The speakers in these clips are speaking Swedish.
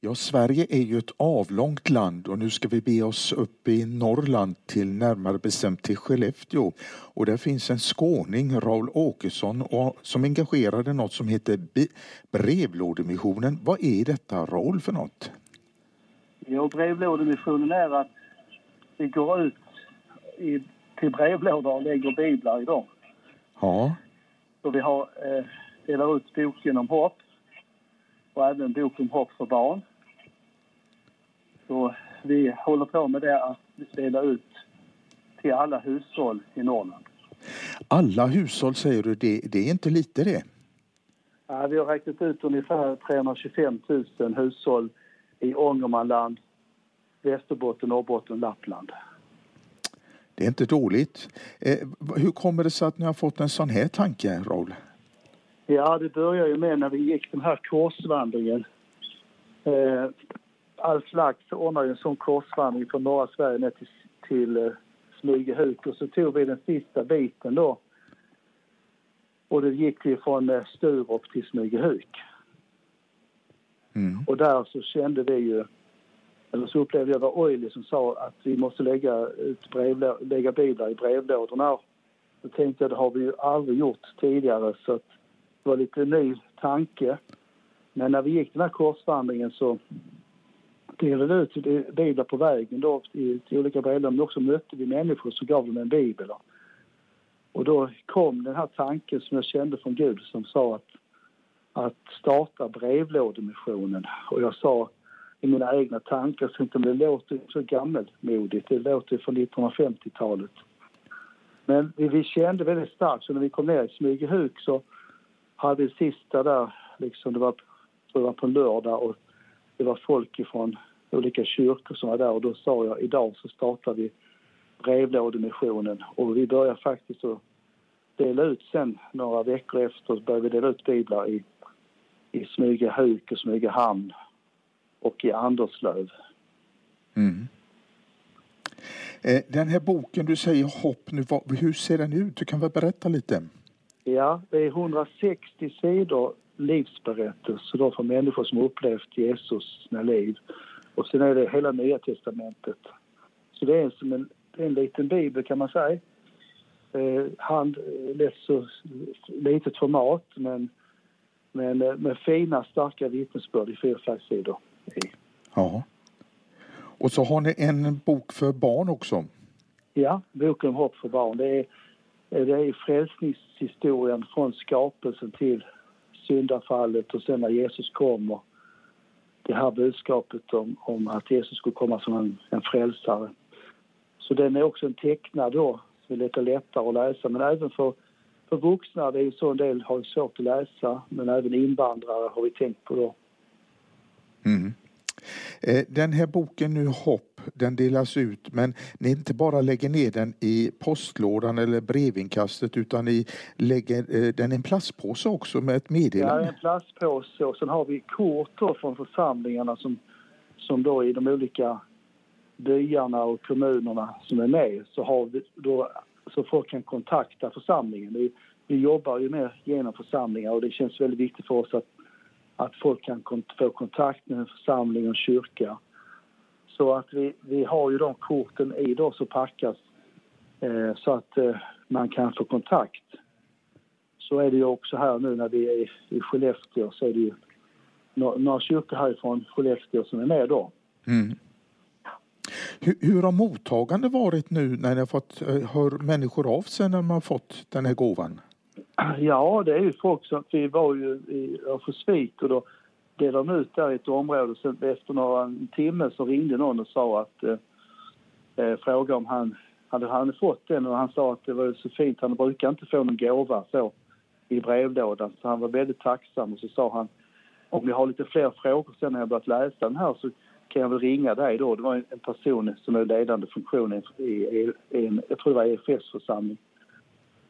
Ja, Sverige är ju ett avlångt land och nu ska vi be oss upp i Norrland till närmare bestämt till Skellefteå. Och där finns en skåning, Raul Åkesson, som engagerade något som heter Brevlådemissionen. Vad är detta Raul för något? Ja, Brevlådemissionen är att vi går ut i, till brevlådor och lägger biblar i dem. Ja. Så vi har, eh, delar ut boken om hopp och även bok om hopp för barn. Så vi håller på med det att dela ut till alla hushåll i Norrland. Alla hushåll säger du, det, det är inte lite det? Ja, vi har räknat ut ungefär 325 000 hushåll i Ångermanland, Västerbotten, Norrbotten, Lappland. Det är inte dåligt. Eh, hur kommer det sig att ni har fått en sån här tanke, Raul? Ja, det började ju med när vi gick den här korsvandringen. Eh, Alf Lax ordnade en sån korsvandring från norra Sverige ner till, till eh, Smygehuk och så tog vi den sista biten då. Och det gick vi från eh, Sturup till Smygehuk. Mm. Och där så kände vi ju, eller så upplevde jag var Oily som sa att vi måste lägga, ut brevlå, lägga biblar i brevlådorna. Då tänkte jag det har vi ju aldrig gjort tidigare så att det var lite ny tanke. Men när vi gick den här korsvandringen så delade ut biblar på vägen då till, till olika brevlådor men också mötte vi människor så gav dem en bibel. Och då kom den här tanken som jag kände från Gud som sa att, att starta brevlådemissionen. Och jag sa i mina egna tankar, så inte det låter så gammelmodigt, det låter från 1950-talet. Men vi, vi kände väldigt starkt, så när vi kom ner i Smygehuk så hade vi sista där, liksom det var, det var på en lördag och det var folk ifrån olika kyrkor som var där och då sa jag idag så startar vi brevlådemissionen och vi börjar faktiskt att dela ut sen några veckor efter så började vi dela ut biblar i, i Smygehuk och Smygehamn och i Anderslöv. Mm. Eh, den här boken, du säger hopp nu, hur ser den ut? Du kan väl berätta lite? Ja, det är 160 sidor livsberättelser från människor som upplevt Jesus sina liv. Och sen är det hela Nya Testamentet. Så det är som en, en liten bibel kan man säga. Eh, hand, lätt så litet format men, men eh, med fina starka vittnesbörd i fyra, fem sidor. Ja. Och så har ni en bok för barn också. Ja, boken om hopp för barn. Det är, Eh, det är frälsningshistorien från skapelsen till syndafallet och sen när Jesus kommer. Det här budskapet om, om att Jesus skulle komma som en, en frälsare. Så den är också en tecknad då, som är lite lättare att läsa. Men även för, för vuxna, det är ju så en del har svårt att läsa, men även invandrare har vi tänkt på då. Mm. Eh, den här boken nu Hopp, den delas ut men ni inte bara lägger ner den i postlådan eller brevinkastet utan ni lägger eh, den i en plastpåse också med ett meddelande? Ja, en plastpåse och sen har vi kort från församlingarna som, som då i de olika byarna och kommunerna som är med så har vi då så folk kan kontakta församlingen. Vi, vi jobbar ju med genom församlingar och det känns väldigt viktigt för oss att att folk kan få kontakt med en församling och kyrka. Så att vi, vi har ju de korten i då så packas eh, så att eh, man kan få kontakt. Så är det ju också här nu när vi är i Skellefteå så är det ju några kyrkor härifrån Skellefteå som är med då. Mm. Hur, hur har mottagande varit nu när ni har fått, eh, hör människor av sig när man fått den här gåvan? Ja, det är ju folk som... Vi var ju i Örnsköldsvik och då delade de ut där i ett område. Sen efter några en timme så ringde någon och sa att... Eh, eh, frågade om han hade han fått den och han sa att det var så fint. Han brukar inte få någon gåva så i brevlådan så han var väldigt tacksam och så sa han om jag har lite fler frågor sen när jag börjat läsa den här så kan jag väl ringa dig då. Det var en person som är ledande funktion i, i, i en, jag tror det var EFS-församling.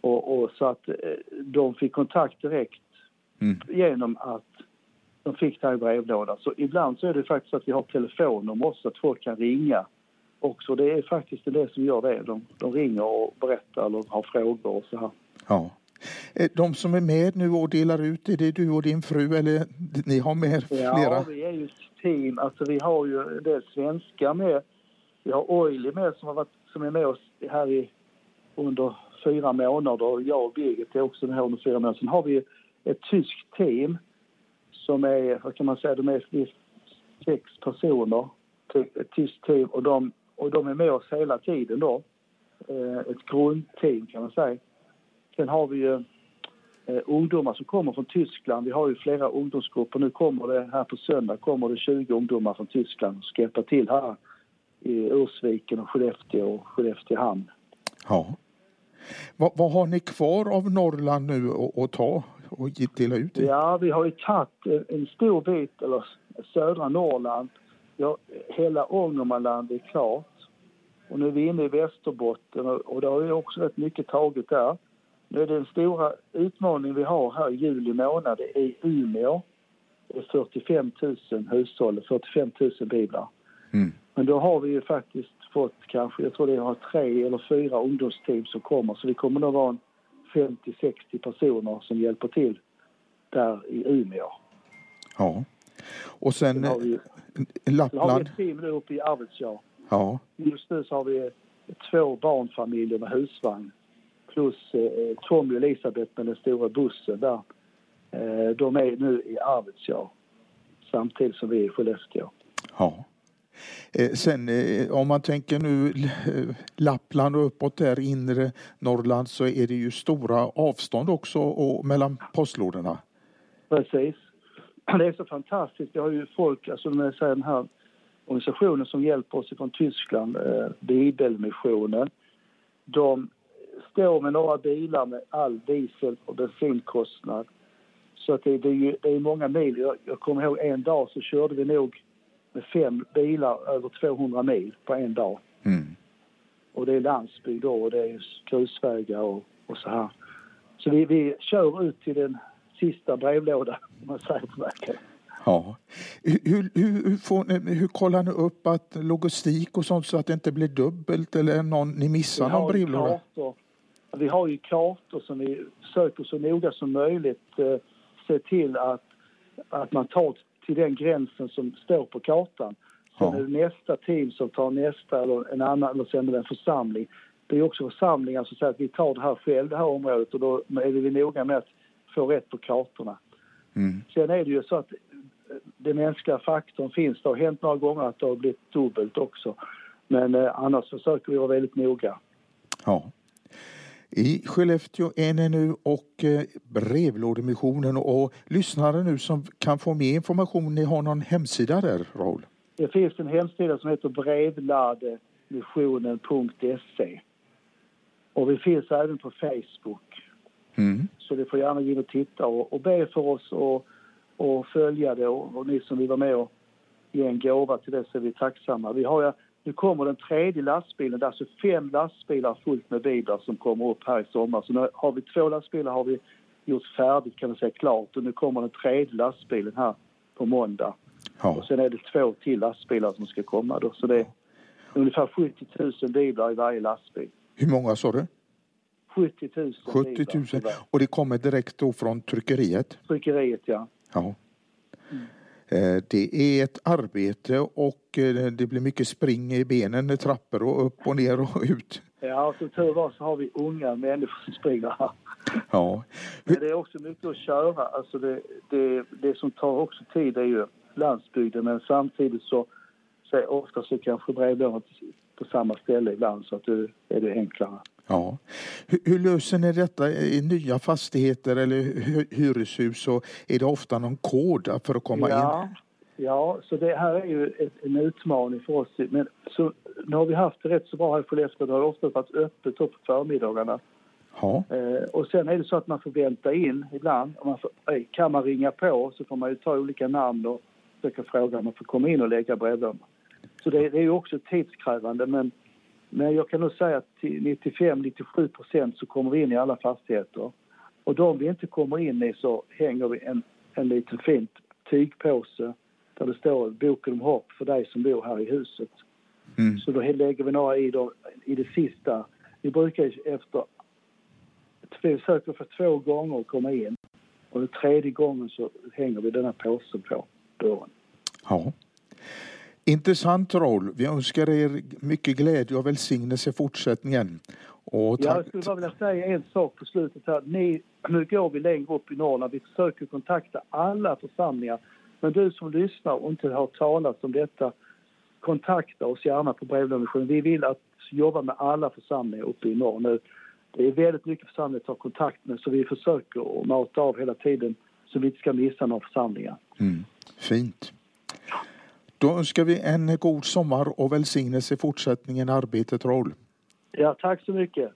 Och, och, så att eh, de fick kontakt direkt mm. genom att de fick det här i brevlådan. Så ibland så är det faktiskt att vi har telefonnummer också, att folk kan ringa också. Det är faktiskt det som gör det. De, de ringer och berättar eller har frågor och så här. Ja. Eh, de som är med nu och delar ut, är det du och din fru eller ni har med flera? Ja, vi är ju ett team. Alltså vi har ju en del svenskar med. Vi har Oily med som, har varit, som är med oss här i, under fyra månader jag och Birgit är också med under fyra månader. Sen har vi ett tyskt team som är, vad kan man säga, de är sex personer. Typ ett tyskt team och de, och de är med oss hela tiden då. Eh, ett grundteam kan man säga. Sen har vi ju eh, ungdomar som kommer från Tyskland. Vi har ju flera ungdomsgrupper. Nu kommer det här på söndag kommer det 20 ungdomar från Tyskland som ska hjälpa till här i Ursviken och Skellefteå och Skelleftehamn. Ja. Vad, vad, har ni kvar av Norrland nu att ta och dela ut? I? Ja, vi har ju tagit en stor bit, eller södra Norrland. Ja, hela Ångermanland är klart. Och nu är vi inne i Västerbotten och det har ju också rätt mycket taget där. Nu är det den stora utmaningen vi har här i juli månad i Umeå. Det är 45 000 hushåll, 45 000 biblar. Mm. Men då har vi ju faktiskt fått kanske, jag tror det har tre eller fyra ungdomsteam som kommer så vi kommer nog vara 50-60 personer som hjälper till där i Umeå. Ja. Och sen, sen har vi, Lappland? Sen har vi ett team nu uppe i Arvidsjaur. Ja. Just nu så har vi två barnfamiljer med husvagn plus eh, Tommy och Elisabeth med den stora bussen där. Eh, de är nu i Arvidsjaur samtidigt som vi är i Skellefteå. Ja. Eh, sen eh, om man tänker nu eh, Lappland och uppåt där inre Norrland så är det ju stora avstånd också och, mellan postlådorna. Precis. Det är så fantastiskt. Vi har ju folk, alltså den här organisationen som hjälper oss från Tyskland, Bibelmissionen. De står med några bilar med all diesel och bensinkostnad. Så att det, det, är, ju, det är många mil. Jag, jag kommer ihåg en dag så körde vi nog med fem bilar över 200 mil på en dag. Mm. Och det är landsbygd då och det är grusvägar och, och så här. Så vi, vi kör ut till den sista brevlådan, om man säger på. Ja. Hur, hur, hur, får hur kollar ni upp att logistik och sånt så att det inte blir dubbelt eller någon, ni missar någon brevlåda? Vi har ju kartor som vi försöker så noga som möjligt eh, se till att, att man tar till den gränsen som står på kartan. Sen ja. är det nästa team som tar nästa eller en annan, eller sen en församling. Det är också församlingar som säger att vi tar det här själv, det här området och då är vi noga med att få rätt på kartorna. Mm. Sen är det ju så att den mänskliga faktorn finns. Det har hänt några gånger att det har blivit dubbelt också. Men eh, annars försöker vi vara väldigt noga. Ja. I Skellefteå är ni nu och eh, brevlådemissionen och lyssnare nu som kan få mer information, ni har någon hemsida där, Raul? Det finns en hemsida som heter brevlademissionen.se. Och vi finns även på Facebook. Mm. Så ni får gärna in och titta och, och be för oss och, och följa det och, och ni som vill vara med och ge en gåva till det så är vi tacksamma. Vi har nu kommer den tredje lastbilen, det är alltså fem lastbilar fullt med biblar som kommer upp här i sommar. Så nu har vi två lastbilar har vi gjort färdigt kan man säga klart och nu kommer den tredje lastbilen här på måndag. Ja. Och sen är det två till lastbilar som ska komma då. Så det är ungefär 70 000 biblar i varje lastbil. Hur många sa du? 70 000 70 000. Och det kommer direkt då från tryckeriet? Tryckeriet, ja. ja. Mm. Eh, det är ett arbete och eh, det blir mycket spring i benen, trappor och upp och ner och ut. Ja, som tur var så har vi unga människor som springer här. Ja. Men det är också mycket att köra. Alltså det, det, det som tar också tid är ju landsbygden men samtidigt så, så ofta så kanske brevlådan på samma ställe ibland så att det är det enklare. Ja. Hur, hur, löser ni detta i nya fastigheter eller hyreshus? Så är det ofta någon kod för att komma ja, in? Ja, så det här är ju ett, en utmaning för oss. Men så, nu har vi haft det rätt så bra här i Skellefteå. Det har ofta varit öppet på förmiddagarna. Ja. Eh, och sen är det så att man får vänta in ibland. Och man får, eh, kan man ringa på så får man ju ta olika namn och försöka fråga om man får komma in och lägga brevlådan. Så det, det är ju också tidskrävande men men jag kan nog säga att till 95-97 procent så kommer vi in i alla fastigheter. Och de vi inte kommer in i så hänger vi en, en liten fin tygpåse där det står boken om hopp för dig som bor här i huset. Mm. Så då lägger vi några i, då, i det sista. Vi brukar efter vi försöker för två gånger att komma in. Och den tredje gången så hänger vi denna påsen på dörren. Ja. Intressant roll. Vi önskar er mycket glädje och välsignelse i fortsättningen. Och ja, jag skulle bara vilja säga en sak på slutet här. Ni, nu går vi längre upp i Norrland. Vi försöker kontakta alla församlingar. Men du som lyssnar och inte har talat om detta, kontakta oss gärna på brevlådemissionen. Vi vill att jobba med alla församlingar uppe i norr nu. Det är väldigt mycket församlingar att ta kontakt med så vi försöker att mata av hela tiden så vi inte ska missa några församlingar. Mm. Fint. Då önskar vi en god sommar och välsignelse i fortsättningen arbetet roll. Ja, tack så mycket.